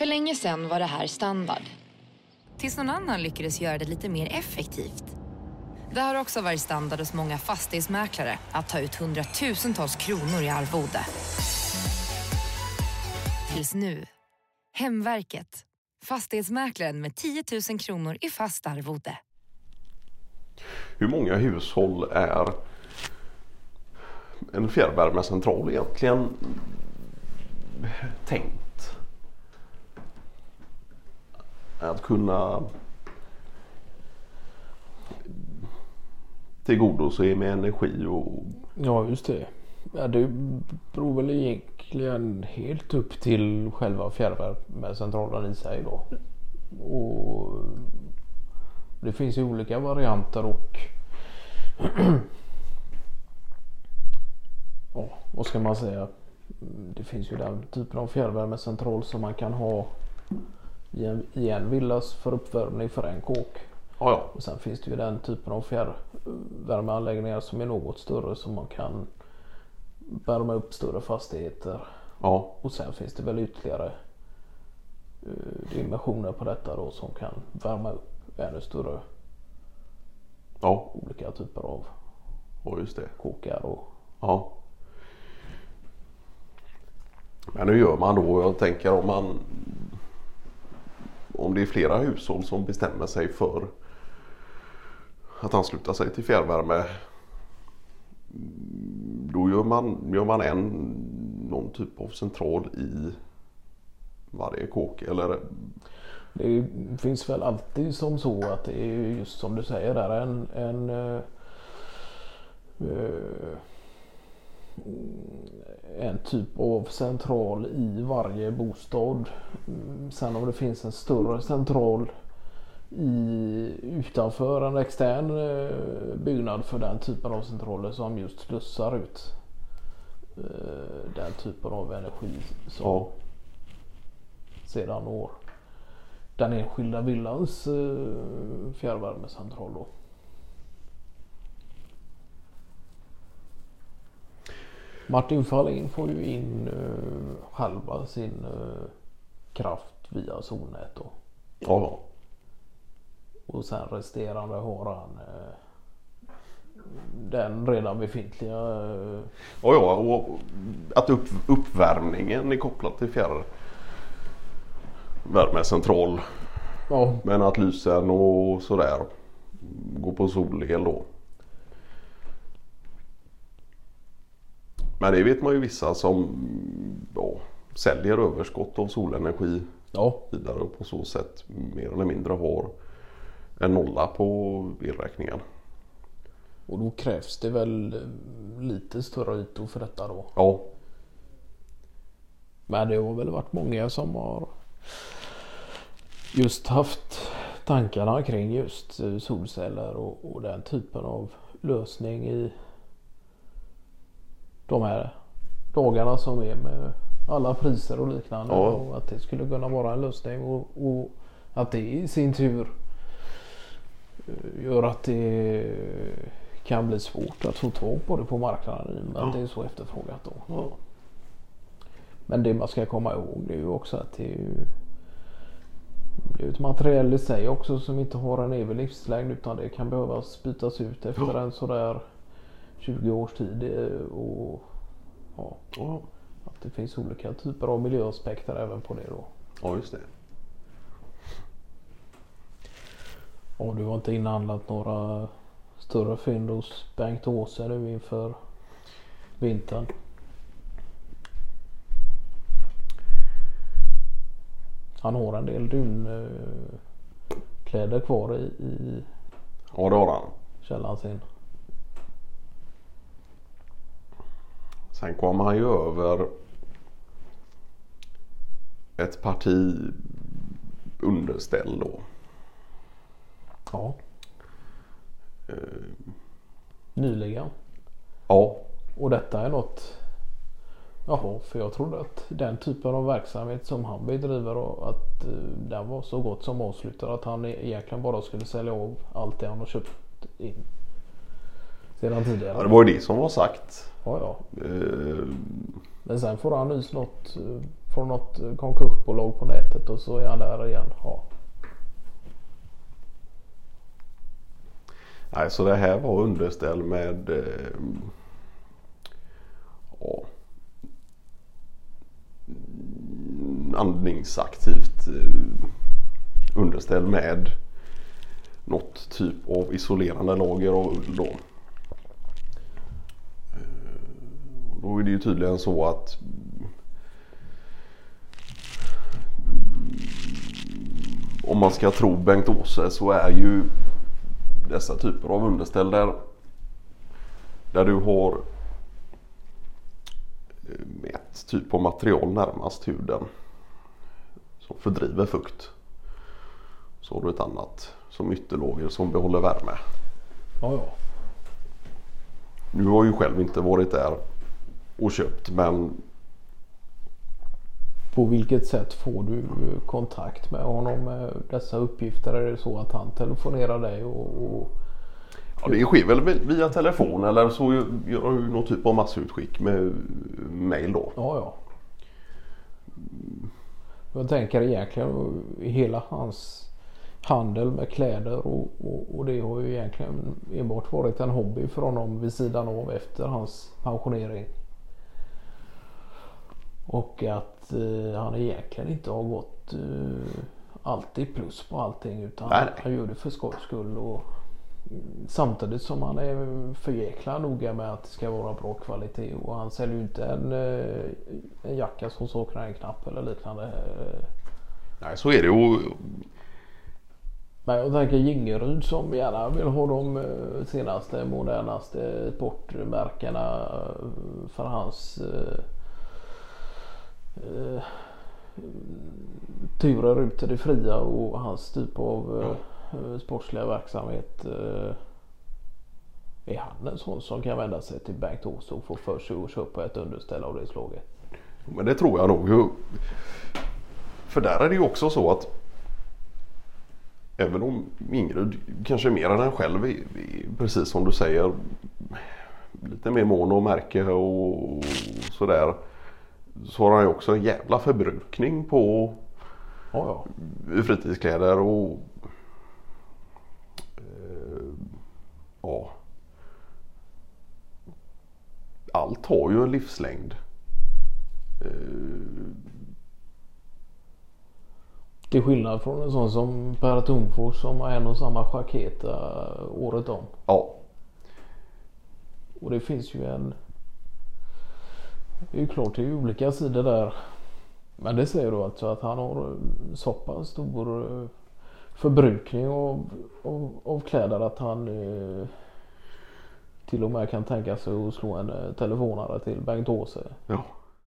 För länge sedan var det här standard. Tills någon annan lyckades göra det lite mer effektivt. Det har också varit standard hos många fastighetsmäklare att ta ut hundratusentals kronor i arvode. Tills nu. Hemverket. Fastighetsmäklaren med 10 000 kronor i fast arvode. Hur många hushåll är en fjärrvärmecentral egentligen tänkt att kunna tillgodose med energi och Ja, just det. Ja, det beror väl egentligen helt upp till själva fjärrvärmecentralen i sig då. Och det finns ju olika varianter och ja, vad ska man säga? Det finns ju den typen av fjärrvärmecentral som man kan ha i en, i en villas för uppvärmning för en kåk. ja, ja. Och sen finns det ju den typen av fjärrvärmeanläggningar som är något större som man kan värma upp större fastigheter. ja. Och sen finns det väl ytterligare eh, dimensioner på detta då som kan värma upp ännu större ja. olika typer av ja just det. kåkar och Ja. Men hur gör man då? Jag tänker om man om det är flera hushåll som bestämmer sig för att ansluta sig till fjärrvärme. Då gör man, gör man en någon typ av central i varje kåk eller Det finns väl alltid som så att det är just som du säger där en, en uh, uh, en typ av central i varje bostad. Mm, Sen om det finns en större central i, utanför en extern eh, byggnad för den typen av centraler som just slussar ut eh, den typen av energi som ja, sedan når den enskilda villans eh, fjärrvärmecentral då. Martin Fahlin får ju in eh, halva sin eh, kraft via solnät då. ja, Och sen resterande har han eh, den redan befintliga ja, ja och att upp, uppvärmningen är kopplad till fjärrvärmecentral ja, Men att lysen och sådär går på solel då. Men det vet man ju vissa som ja, säljer överskott av solenergi ja, vidare och på så sätt mer eller mindre har en nolla på elräkningen. och då krävs det väl lite större ytor för detta då. Ja, Men det har väl varit många som har just haft tankarna kring just solceller och, och den typen av lösning i de här dagarna som är med alla priser och liknande. Ja. Och att det skulle kunna vara en lösning och, och att det i sin tur eh, gör att det kan bli svårt att få tag på det på marknaden i och med att Ja. det är så efterfrågat då. ja, Men det man ska komma ihåg det är ju också att det är ju det är ett material i sig också som inte har en evig livslängd utan det kan behövas bytas ut efter en sådär 20 års tid. eh, Och ja, ja, att det finns olika typer av miljöaspekter även på det då. ja just det. Och du har inte inhandlat några större fynd hos Bengt Åse nu inför vintern? Han har en del dunkläder kvar i, i Ja det har han. källaren sin. Sen kom han ju över ett parti underställ då. Ja. Eh, Nyligen. Ja, Och detta är något Jaha, för jag trodde att den typen av verksamhet som han bedriver och att eh, den var så gott som avslutad att han egentligen bara skulle sälja av allt det han har köpt in. Sedan tidigare. ja, det var ju det som var sagt. Ja, ja. Eh, Men sen får han nys något eh, från något konkursbolag på nätet och så är han där igen. Ja. Nej, så det här var underställ med eh, ja, andningsaktivt eh, underställ med något typ av isolerande lager av ull då. Eh, Då är det ju tydligen så att om man ska tro Bengt Åse så är ju dessa typer av underställ där, där du har eh, ett typ av material närmast huden som fördriver fukt. Så har du ett annat som ytterlager som behåller värme. Ja, ja. Nu har ju själv inte varit där och köpt men På vilket sätt får du eh, kontakt med honom med dessa uppgifter? Är det så att han telefonerar dig och, ja, det sker väl via telefon eller så gör ju någon typ av massutskick med mail då. Ja, ja. Jag tänker egentligen hela hans handel med kläder och, och, och det har ju egentligen enbart varit en hobby för honom vid sidan av efter hans pensionering. Och att eh, han egentligen inte har gått eh, alltid plus på allting utan Nej, nej. han gör det för skojs skull. Och, mm, Samtidigt som han är för jäkla noga med att det ska vara bra kvalitet och han säljer ju inte en, eh, en jacka som saknar en knapp eller liknande. Nej så är det ju. Men jag tänker Gingerud som gärna vill ha de eh, senaste modernaste sportmärkena eh, för hans eh, turer ut i det fria och hans typ av eh, sportsliga verksamhet. Eh, är han en sån som kan vända sig till Bengt Åse och få för sig att köpa ett underställ av det slaget? Men det tror jag nog. För där är det ju också så att även om Ingrid kanske mer än han själv är, precis som du säger lite mer mån om märke och sådär så har han ju också en jävla förbrukning på Ja, ja. fritidskläder och eh, ja allt har ju en livslängd. Eh, Till skillnad från en sån som Per Thunfors som har en och samma jacket eh, året om. ja, Och det finns ju en... Det är ju klart det är olika sidor där. Men det säger du alltså att han har eh, så pass stor eh, förbrukning av, av, av kläder att han eh, till och med kan tänka sig att slå en eh, telefonare till Bengt Åse. ja.